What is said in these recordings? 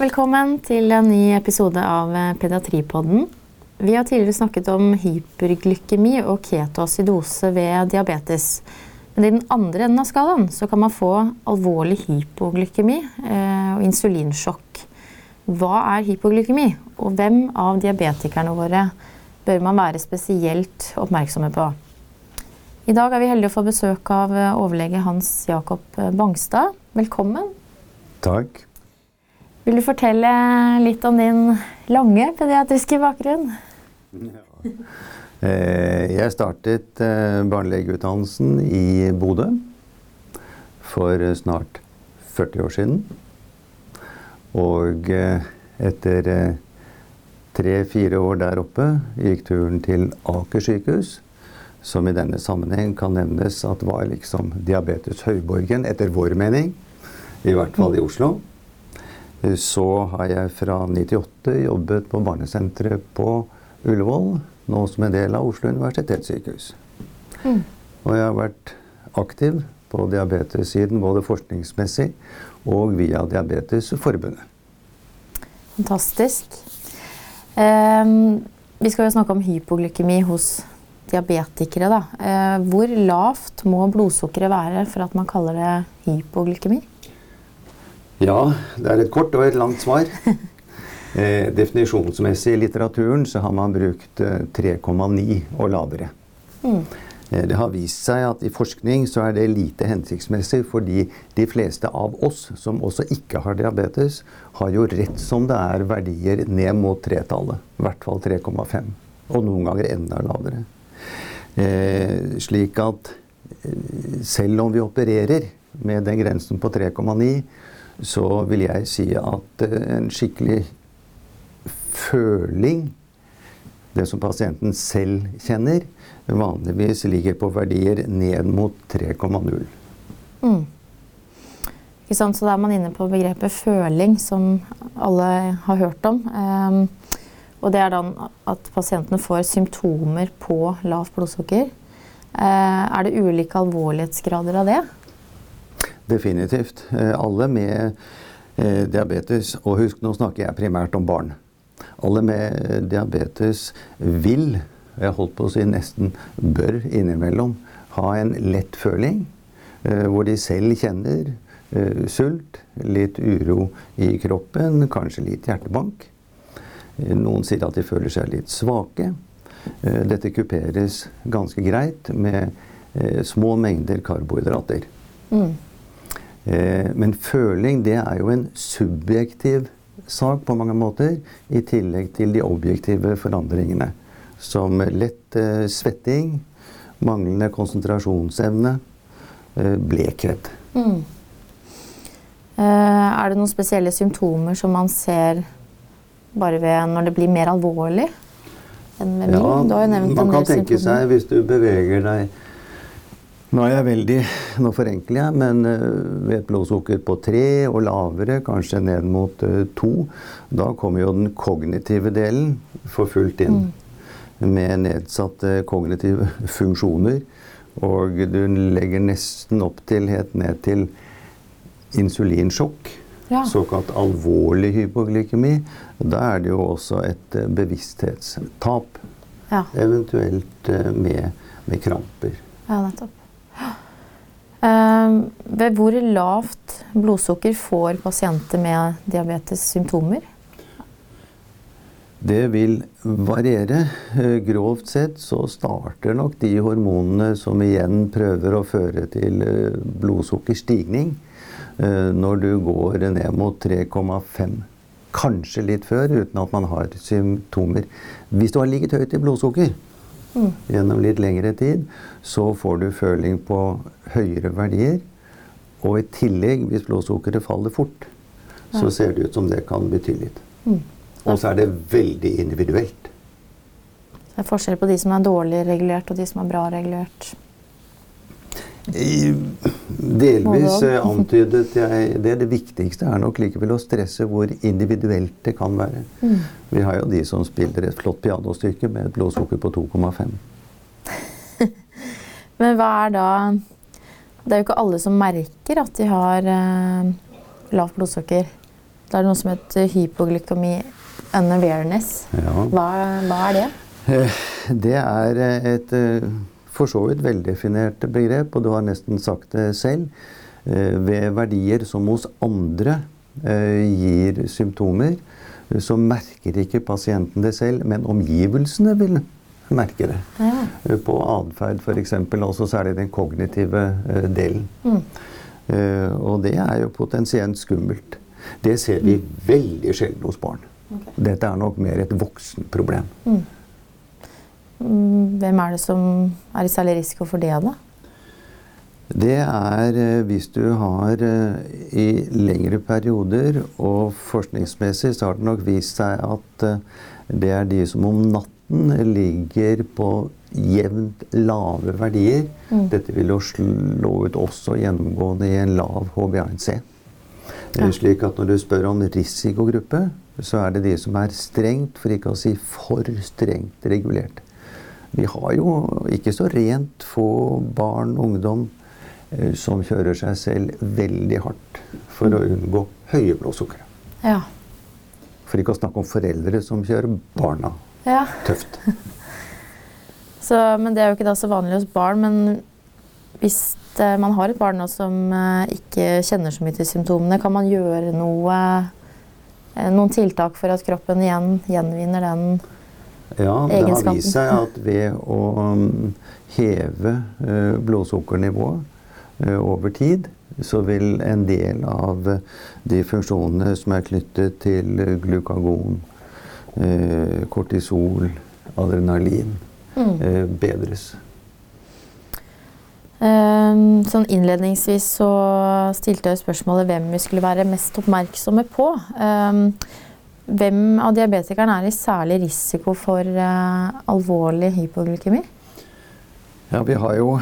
Velkommen til en ny episode av Pediatripodden. Vi har tidligere snakket om hyperglykemi og ketoacidose ved diabetes. Men i den andre enden av skalaen kan man få alvorlig hypoglykemi eh, og insulinsjokk. Hva er hypoglykemi, og hvem av diabetikerne våre bør man være spesielt oppmerksomme på? I dag er vi heldige å få besøk av eh, overlege Hans Jakob Bangstad. Velkommen. Takk. Vil du fortelle litt om din lange pediatriske bakgrunn? Eh, jeg startet eh, barnelegeutdannelsen i Bodø for snart 40 år siden. Og eh, etter tre-fire år der oppe gikk turen til Aker sykehus, som i denne sammenheng kan nevnes at var liksom diabetes høyborgen, etter vår mening. I hvert fall i Oslo. Så har jeg fra 98 jobbet på barnesenteret på Ullevål nå som en del av Oslo universitetssykehus. Mm. Og jeg har vært aktiv på diabetessiden både forskningsmessig og via Diabetesforbundet. Fantastisk. Um, vi skal jo snakke om hypoglykemi hos diabetikere. Da. Uh, hvor lavt må blodsukkeret være for at man kaller det hypoglykemi? Ja, det er et kort og et langt svar. Eh, definisjonsmessig i litteraturen så har man brukt eh, 3,9 og lavere. Mm. Eh, det har vist seg at i forskning så er det lite hensiktsmessig, fordi de fleste av oss som også ikke har diabetes, har jo rett som det er verdier ned mot tretallet. I hvert fall 3,5. Og noen ganger enda lavere. Eh, slik at eh, selv om vi opererer med den grensen på 3,9, så vil jeg si at eh, en skikkelig føling, det som pasienten selv kjenner, vanligvis ligger på verdier ned mot 3,0. Mm. Så da er man inne på begrepet føling, som alle har hørt om. Um, og det er da at pasienten får symptomer på lavt blodsukker. Uh, er det ulike alvorlighetsgrader av det? Definitivt. Uh, alle med uh, diabetes, og husk nå snakker jeg primært om barn. Alle med diabetes vil, jeg holdt på å si nesten bør innimellom, ha en lett føling eh, hvor de selv kjenner eh, sult, litt uro i kroppen, kanskje litt hjertebank. Eh, noen sier at de føler seg litt svake. Dette kuperes ganske greit med små mengder karbohydrater. Mm. Men føling, det er jo en subjektiv sak på mange måter, i tillegg til de objektive forandringene. Som lett eh, svetting, manglende konsentrasjonsevne, eh, blekhet. Mm. Eh, er det noen spesielle symptomer som man ser bare ved når det blir mer alvorlig? enn med ja, man kan tenke symptomer. seg, hvis du beveger deg nå er jeg veldig, nå forenkler jeg, men eh, ved et blodsukker på tre og lavere, kanskje ned mot uh, to, da kommer jo den kognitive delen for fullt inn. Mm. Med nedsatte kognitive funksjoner. Og du legger nesten opp til helt ned til insulinsjokk. Ja. Såkalt alvorlig hypoglykemi. Da er det jo også et uh, bevissthetstap. Ja. Eventuelt med, med kramper. Ja, nettopp. Ehm, ved hvor lavt blodsukker får pasienter med diabetes symptomer? Det vil variere. Eh, grovt sett så starter nok de hormonene som igjen prøver å føre til eh, blodsukkerstigning, eh, når du går ned mot 3,5. Kanskje litt før, uten at man har symptomer. Hvis du har ligget høyt i blodsukker, mm. gjennom litt lengre tid, så får du føling på høyere verdier. Og i tillegg, hvis blodsukkeret faller fort, så ser det ut som det kan bety litt. Mm. Og så er det veldig individuelt. Det er forskjell på de som er dårlig regulert, og de som er bra regulert. Delvis eh, antydet jeg det. Det viktigste er nok likevel å stresse hvor individuelt det kan være. Mm. Vi har jo de som spiller et flott pianostykke med et blodsukker på 2,5. Men hva er da Det er jo ikke alle som merker at de har eh, lavt blodsukker. Da er det noe som heter hypoglykemi unawareness. Ja. Hva, hva er det? Eh, Det er eh, et for så vidt veldefinerte begrep, og du har nesten sagt det selv. Eh, Ved verdier som hos andre eh, gir symptomer, eh, så merker ikke pasienten det selv, men omgivelsene vil merke det. Ja. Eh, På atferd f.eks., også særlig den kognitive delen. Mm. Og det er jo potensielt skummelt. Det ser vi veldig sjelden hos barn. Okay. Dette er nok mer et voksenproblem. Mm. Hvem er det som er i særlig risiko for det, da? Det er eh, hvis du har eh, i lengre perioder, og forskningsmessig så har det nok vist seg at eh, det er de som om natten ligger på jevnt lave verdier. Mm. Dette vil jo slå ut også gjennomgående i en lav HbA1c. Eh, Ja. Slik at når du spør om risikogruppe, så er det de som er strengt, for ikke å si for strengt regulert. Vi har jo ikke så rent få barn og ungdom eh, som kjører seg selv veldig hardt for å unngå høye blodsukker. Ja. For ikke å snakke om foreldre som kjører barna ja. tøft. Så, men det er jo ikke da så vanlig hos barn. Men hvis eh, man har et barn som eh, ikke kjenner så mye til symptomene, kan man gjøre noe, noen tiltak for at kroppen igjen gjenvinner den Ja, det har vist seg at ved å mm, heve eh, blodsukkernivået eh, over tid, så vil en del av de funksjonene som er knyttet til glukagon, eh, kortisol, adrenalin, Mm. bedres. Ehm, Sånn innledningsvis så stilte jeg spørsmålet hvem vi skulle være mest oppmerksomme på. Hvem av diabetikerne er i særlig risiko for uh, alvorlig hypoglykemi? Ja, vi har jo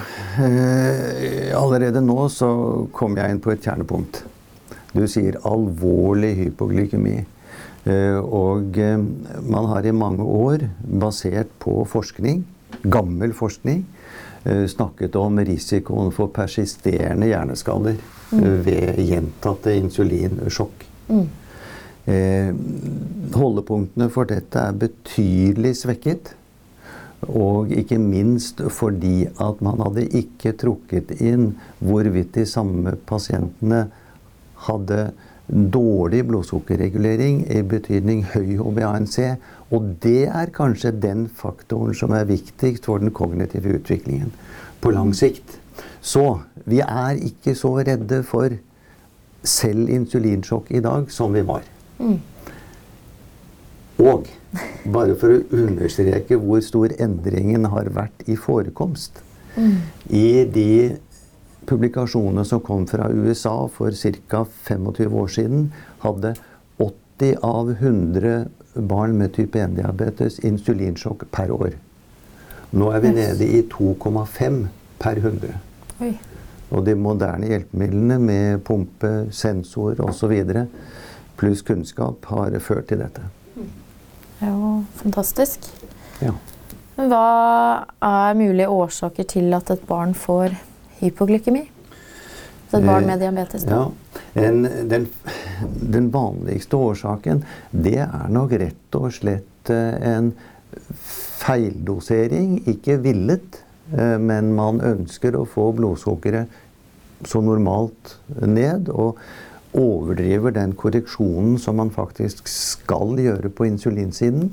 eh, Allerede nå så kom jeg inn på et kjernepunkt. Du sier alvorlig hypoglykemi. Eh, og eh, man har i mange år, basert på forskning, gammel forskning, eh, snakket om risikoen for persisterende hjerneskader mm. ved gjentatte insulinsjokk. Mm. Eh, holdepunktene for dette er betydelig svekket. Og ikke minst fordi at man hadde ikke trukket inn hvorvidt de samme pasientene hadde dårlig blodsukkerregulering i betydning høy HbA1c. Og det er kanskje den faktoren som er viktigst for den kognitive utviklingen på lang sikt. Så vi er ikke så redde for selv insulinsjokk i dag som vi var. Mm. Og bare for å understreke hvor stor endringen har vært i forekomst Mm. I de publikasjonene som kom fra USA for ca. 25 år siden, hadde 80 av 100 barn med type 1-diabetes insulinsjokk per år. Nå er vi nede i 2,5 per 100. Oi. Og de moderne hjelpemidlene med pumpe, sensor osv. pluss kunnskap har ført til dette. Ja, fantastisk. Ja. Hva er mulige årsaker til at et barn får hypoglykemi? Så et barn med diabetes? da? Ja, en, den, den vanligste årsaken, det er nok rett og slett eh, en feildosering. Ikke villet, eh, men man ønsker å få blodsukkeret så normalt ned. Og overdriver den korreksjonen som man faktisk skal gjøre på insulinsiden,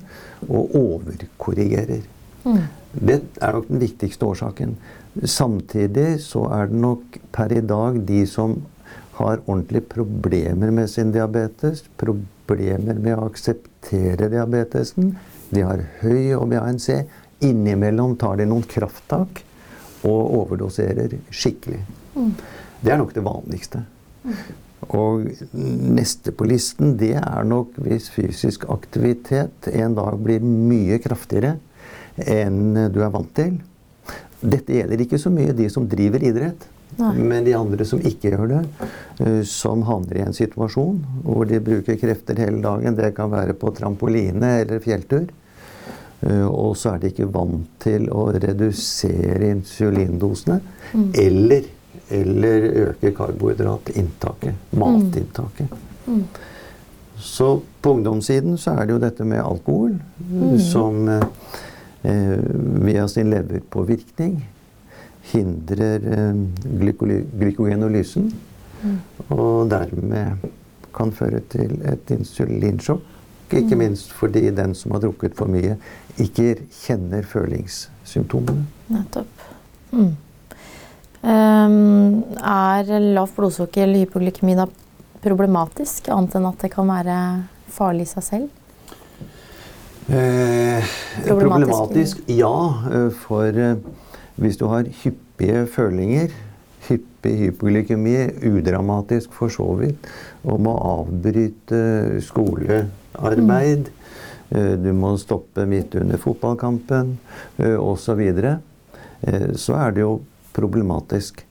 og overkorrigerer. Mm. Det er nok den viktigste årsaken. Samtidig så er det nok per i dag de som har ordentlige problemer med sin diabetes, problemer med å akseptere diabetesen. De har høy HbA1c. Innimellom tar de noen krafttak og overdoserer skikkelig. Det er nok det vanligste. Og neste på listen, det er nok hvis fysisk aktivitet en dag blir mye kraftigere enn du er vant til. Dette gjelder ikke så mye de som driver idrett, Nei. men de andre som ikke gjør det, eh, som havner i en situasjon hvor de bruker krefter hele dagen. Det kan være på trampoline eller fjelltur. Eh, Og så er de ikke vant til å redusere insulindosene. Eller, eller øke karbohydratinntaket. Matinntaket. Så på ungdomssiden så er det jo dette med alkohol som eh, via sin leverpåvirkning hindrer eh, glykogenolysen. Og dermed kan føre til et insulinsjokk. Ikke minst fordi den som har drukket for mye, ikke kjenner følingssymptomene. Nettopp. Mm. Ehm, er lavt blodsukker eller hypoglykemi da problematisk, annet enn at det kan være farlig i seg selv? Eh, Problematisk. ja. eh, For eh, hvis du har hyppige følinger, hyppig hypoglykemi, udramatisk for så vidt, og må avbryte skolearbeid, eh, du må stoppe midt under fotballkampen osv., eh, så er det jo problematisk.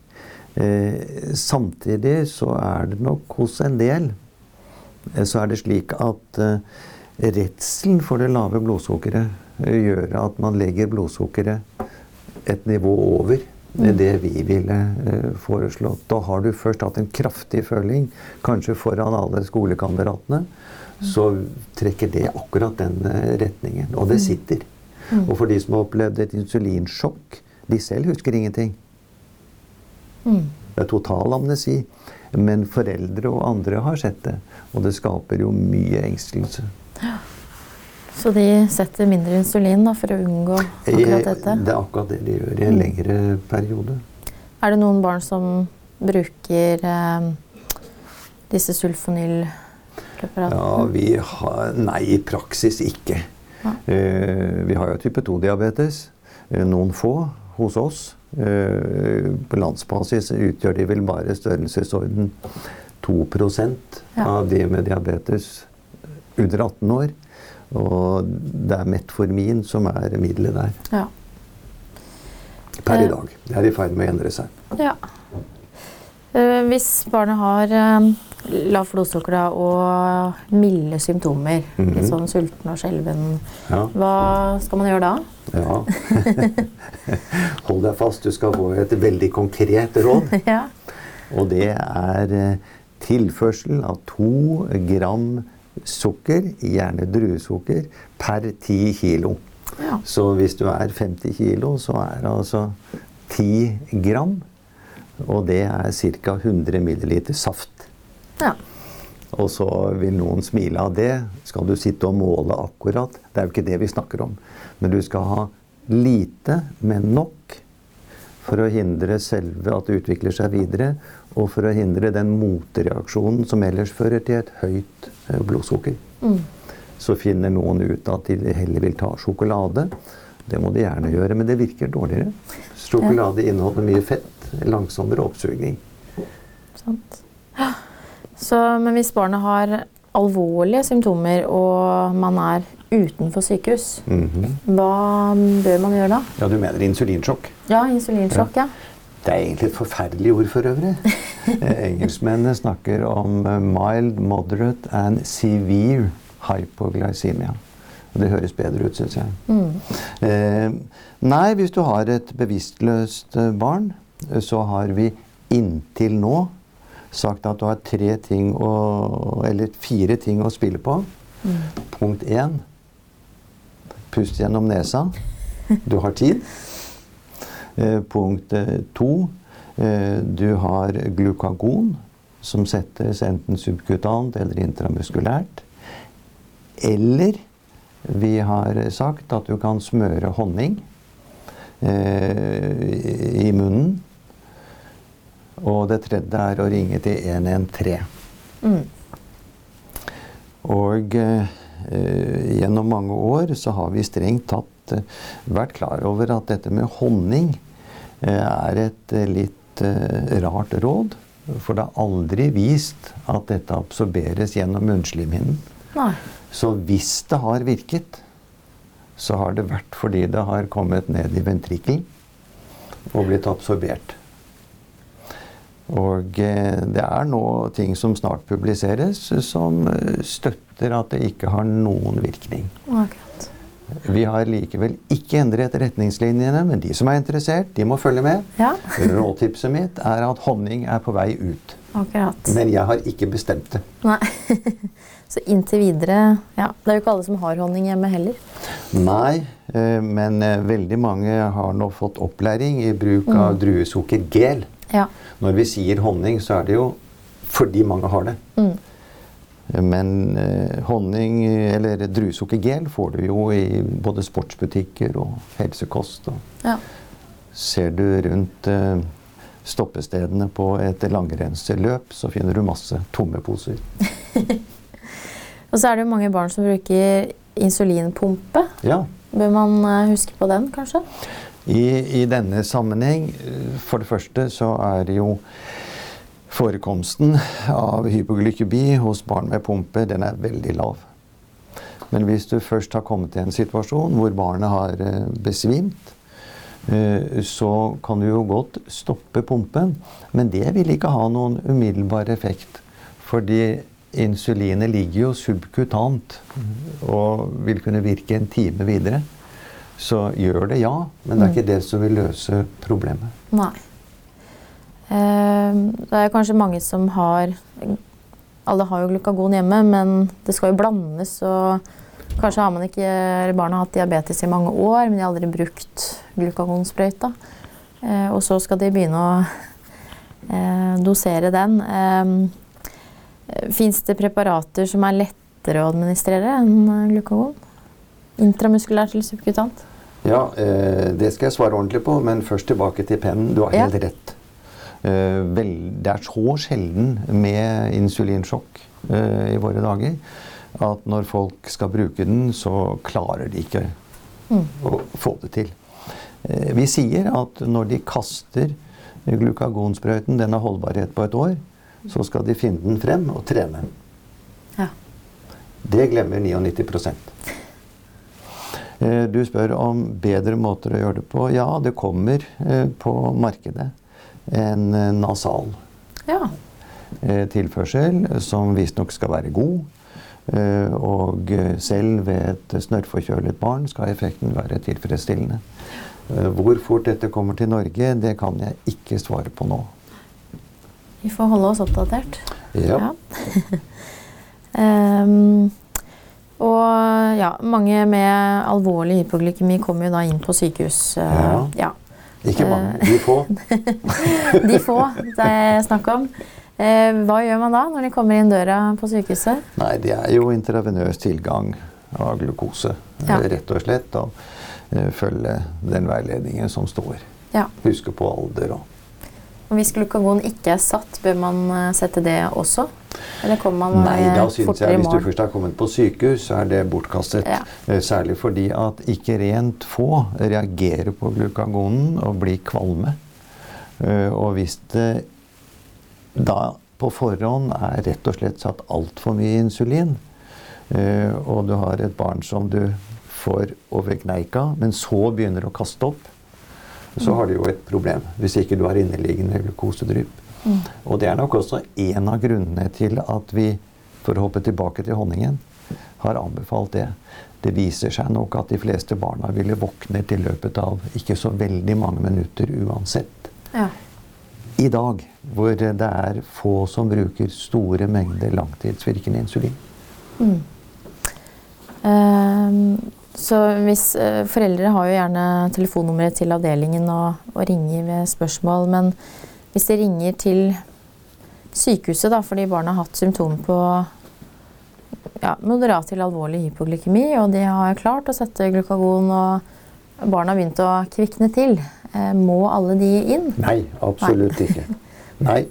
Eh, Samtidig så er det nok hos en del eh, så er det slik at eh, redselen for det lave blodsukkeret gjør at man legger blodsukkeret et nivå over det vi ville foreslått. Da har du først hatt en kraftig føling, kanskje foran alle skolekameratene, så trekker det akkurat den retningen. Og det sitter. Og for de som har opplevd et insulinsjokk, de selv husker ingenting. Mm. Det er total amnesi. Men foreldre og andre har sett det. Og det skaper jo mye engstelse. Så de setter mindre insulin da, for å unngå akkurat dette? Det er akkurat det de gjør i en lengre periode. Er det noen barn som bruker eh, disse sulfonylpreparatene? Ja, vi har Nei, i praksis ikke. Ja. Eh, vi har jo type 2-diabetes. Eh, noen få hos oss. Eh, på landsbasis utgjør de vel bare størrelsesorden 2 Ja. av de med diabetes under 18 år. Og det er metformin som er middelet der Ja. per i Eh. dag. Det er i ferd med å endre seg. ja. Eh, hvis barnet har lav lavt blodsukker og milde symptomer, Mhm. litt sånn sulten og skjelven, hva skal man gjøre da? Ja. Hold deg fast, du skal få et veldig konkret råd. ja. Og det er eh, tilførsel av to gram sukker, gjerne druesukker, per ti kilo. ja. Så hvis du er 50 kilo, så er det altså ti gram. Og det er ca. 100 milliliter saft. ja. Og så vil noen smile av det. Skal du sitte og måle akkurat? Det er jo ikke det vi snakker om. Men du skal ha lite, men nok for å hindre selve at det utvikler seg videre, og for å hindre den motreaksjonen som ellers fører til et høyt eh, blodsukker. Mm. Så finner noen ut at de heller vil ta sjokolade. Det må de gjerne gjøre, men det virker dårligere. Sjokolade inneholder mye fett, langsommere oppsugning. Sant. Så, men hvis barnet har alvorlige symptomer og man er utenfor sykehus, Mhm. hva bør man gjøre da? Ja, du mener insulinsjokk? Ja, insulinsjokk, ja. Det er egentlig et forferdelig ord for øvrig. Eh, Engelskmennene snakker om eh, mild, moderate and severe hypoglycemia. Og det høres bedre ut, syns jeg. Mm. Eh, nei, hvis du har et bevisstløst eh, barn, så har vi inntil nå sagt at du har tre ting å, eller fire ting å spille på. Punkt én pust gjennom nesa. Du har tid. Eh, punkt eh, to eh, du har glukagon, som settes enten subkutant eller intramuskulært. Eller vi har sagt at du kan smøre honning eh, i munnen. Og det tredje er å ringe til 113. Mm. Og eh, gjennom mange år så har vi strengt tatt eh, vært klar over at dette med honning eh, er et eh, litt eh, rart råd. For det er aldri vist at dette absorberes gjennom munnslimhinnen. Så hvis det har virket, så har det vært fordi det har kommet ned i ventrikkelen og blitt absorbert. Og eh, det er nå ting som snart publiseres, som eh, støtter at det ikke har noen virkning. Akkurat. Vi har likevel ikke endret retningslinjene, men de som er interessert, de må følge med. Ja. Rådtipset mitt er at honning er på vei ut. Akkurat. Men jeg har ikke bestemt det. Nei. Så inntil videre Ja, det er jo ikke alle som har honning hjemme heller. Nei, eh, men veldig mange har nå fått opplæring i bruk av druesukkergel. Ja. Når vi sier honning, så er det jo fordi mange har det. Mm. Men eh, honning, eller druesukkergel, får du jo i både sportsbutikker og helsekost. Og ja. ser du rundt eh, stoppestedene på et langrennsløp, så finner du masse tomme poser. Og så er det jo mange barn som bruker insulinpumpe. Ja, Bør man eh, huske på den, kanskje? I, I denne sammenheng, eh, for det første, så er jo forekomsten av hypoglykemi hos barn med pumpe, den er veldig lav. Men hvis du først har kommet i en situasjon hvor barnet har eh, besvimt, eh, så kan du jo godt stoppe pumpen. Men det vil ikke ha noen umiddelbar effekt. Fordi insulinet ligger jo subkutant og vil kunne virke en time videre. Så gjør det, ja. Men det er ikke det som vil løse problemet. Nei. Eh, Det er kanskje mange som har Alle har jo glukagon hjemme, men det skal jo blandes. og Kanskje har man ikke, eller barna har hatt diabetes i mange år, men de har aldri brukt glukagonsprøyta. Eh, og så skal de begynne å eh, dosere den. Eh, Fins det preparater som er lettere å administrere enn glukagon? Intramuskulært eller subkutant? Ja, eh, det skal jeg svare ordentlig på, men først tilbake til pennen. Du har Ja. helt rett. Eh, det er så sjelden med insulinsjokk eh, i våre dager at når folk skal bruke den, så klarer de ikke Mm. å få det til. Eh, vi sier at når de kaster glukagonsprøyten, den har holdbarhet på et år, så skal de finne den frem og trene. Ja. Det glemmer 99 Eh, Du spør om bedre måter å gjøre det på. Ja, det kommer eh, på markedet en eh, nasal ja. eh, tilførsel som visstnok skal være god. Eh, Og eh, selv ved et snørrforkjølet barn skal effekten være tilfredsstillende. Eh, Hvor fort dette kommer til Norge, det kan jeg ikke svare på nå. Vi får holde oss oppdatert. Ja. Ehm, og ja, mange med alvorlig hypoglykemi kommer jo da inn på sykehus. eh, Ja. ja. Ikke mange, de få. De få det er snakk om. Eh, hva gjør man da når de kommer inn døra på sykehuset? Nei, det er jo intravenøs tilgang av glukose, eh, Ja. rett og slett. Og eh, følge den veiledningen som står. Ja. Huske på alder Og hvis glukagon ikke er satt, bør man eh, sette det også? Eller kommer man Nei, eh, da syns jeg hvis du først har kommet på sykehus, så er det bortkastet. Ja. Eh, Særlig fordi at ikke rent få reagerer på glukagonen og blir kvalme. Og hvis det da på forhånd er rett og slett satt altfor mye insulin, og du har et barn som du får over kneika, men så begynner å kaste opp, så har du jo et problem. Hvis ikke du har inneliggende glukosedrypp. Og det er nok også en av grunnene til at vi, for å hoppe tilbake til honningen, har anbefalt det. Det viser seg nok at de fleste barna ville våkne til løpet av ikke så veldig mange minutter uansett. Ja. I dag, hvor det er få som bruker store mengder langtidsvirkende insulin. Ehm, så hvis eh, Foreldre har jo gjerne telefonnummeret til avdelingen og, og ringer ved spørsmål, men hvis de ringer til sykehuset da, fordi barna har hatt symptomer på ja, moderat til alvorlig hypoglykemi, og de har klart å sette glukagon og barna har begynt å kvikne til, eh, må alle de inn? Nei, absolutt ikke. Nei.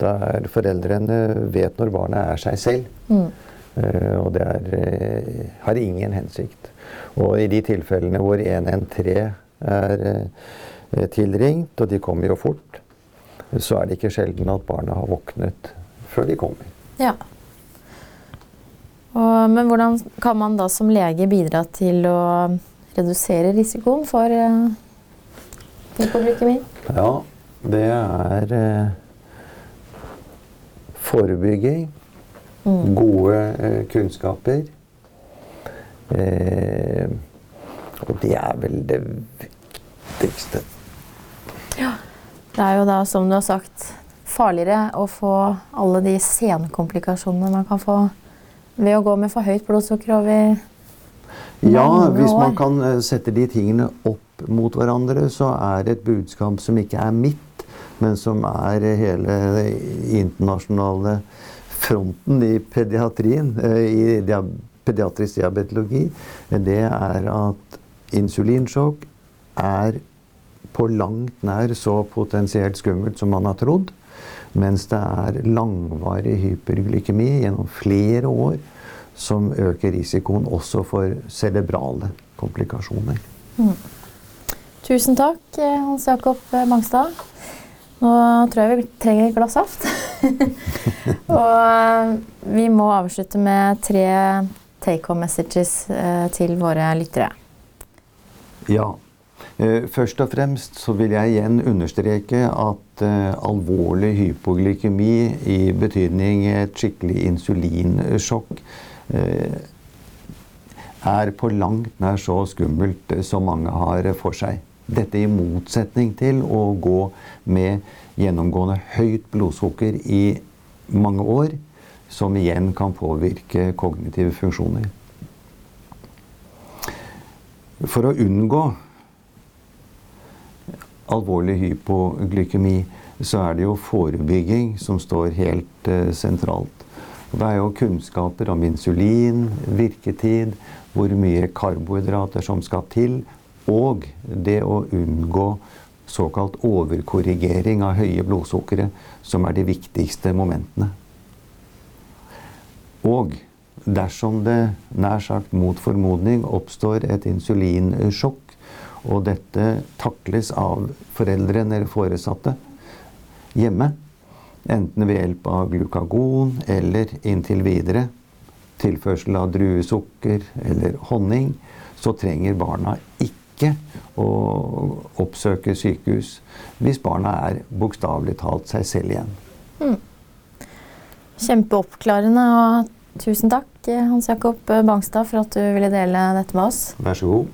er foreldrene vet når barnet er seg selv. Mm. Eh, og det er, har ingen hensikt. Og i de tilfellene hvor 113 er eh, tilringt, og de kommer jo fort, så er det ikke sjelden at barna har våknet før de kommer. Ja. Og, men hvordan kan man da som lege bidra til å redusere risikoen for uh, hypoglykemi? Ja, det er uh, forebygging, Mm. gode uh, kunnskaper. Eh, og det er vel det viktigste. Det er jo da, som du har sagt, farligere å få alle de senkomplikasjonene man kan få ved å gå med for høyt blodsukker over Ja, hvis man kan eh, sette de tingene opp mot hverandre, så er det et budskap som ikke er mitt, men som er hele internasjonale fronten i pediatrien, eh, i dia pediatrisk diabetologi. Det er at insulinsjokk er på langt nær så potensielt skummelt som man har trodd. Mens det er langvarig hyperglykemi gjennom flere år som øker risikoen også for cerebrale komplikasjoner. Tusen takk, eh, Hans Jakob Mangstad. Nå tror jeg vi trenger et glass saft. og eh, vi må avslutte med tre take home messages eh, til våre lyttere. Ja. Eh, Først og fremst så vil jeg igjen understreke at eh, alvorlig hypoglykemi i betydning et skikkelig insulinsjokk er på langt nær så skummelt som mange har for seg. Dette i motsetning til å gå med gjennomgående høyt blodsukker i mange år, som igjen kan påvirke kognitive funksjoner. For å unngå alvorlig hypoglykemi, så er det jo forebygging som står helt eh, sentralt. Det er jo kunnskaper om insulin, virketid, hvor mye karbohydrater som skal til, og det å unngå såkalt overkorrigering av høye blodsukkeret, som er de viktigste momentene. Og dersom det nær sagt mot formodning oppstår et insulinsjokk, og dette takles av foreldrene eller foresatte hjemme, enten ved hjelp av glukagon eller inntil videre tilførsel av druesukker eller honning, så trenger barna ikke å oppsøke sykehus hvis barna er bokstavelig talt seg selv igjen. Kjempeoppklarende, og tusen takk, eh, Hans Jakob Bangstad, for at du ville dele dette med oss. Vær så god.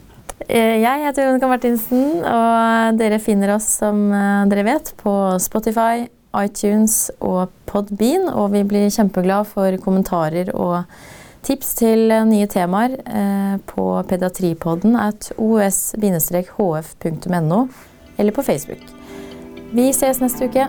Eh, Jeg heter Jonica Martinsen, og dere finner oss som eh, dere vet på Spotify, iTunes og Podbean. Og vi blir kjempeglad for kommentarer og tips til eh, nye temaer eh, på pediatripodden at os-hf.no eller på Facebook. Vi ses neste uke.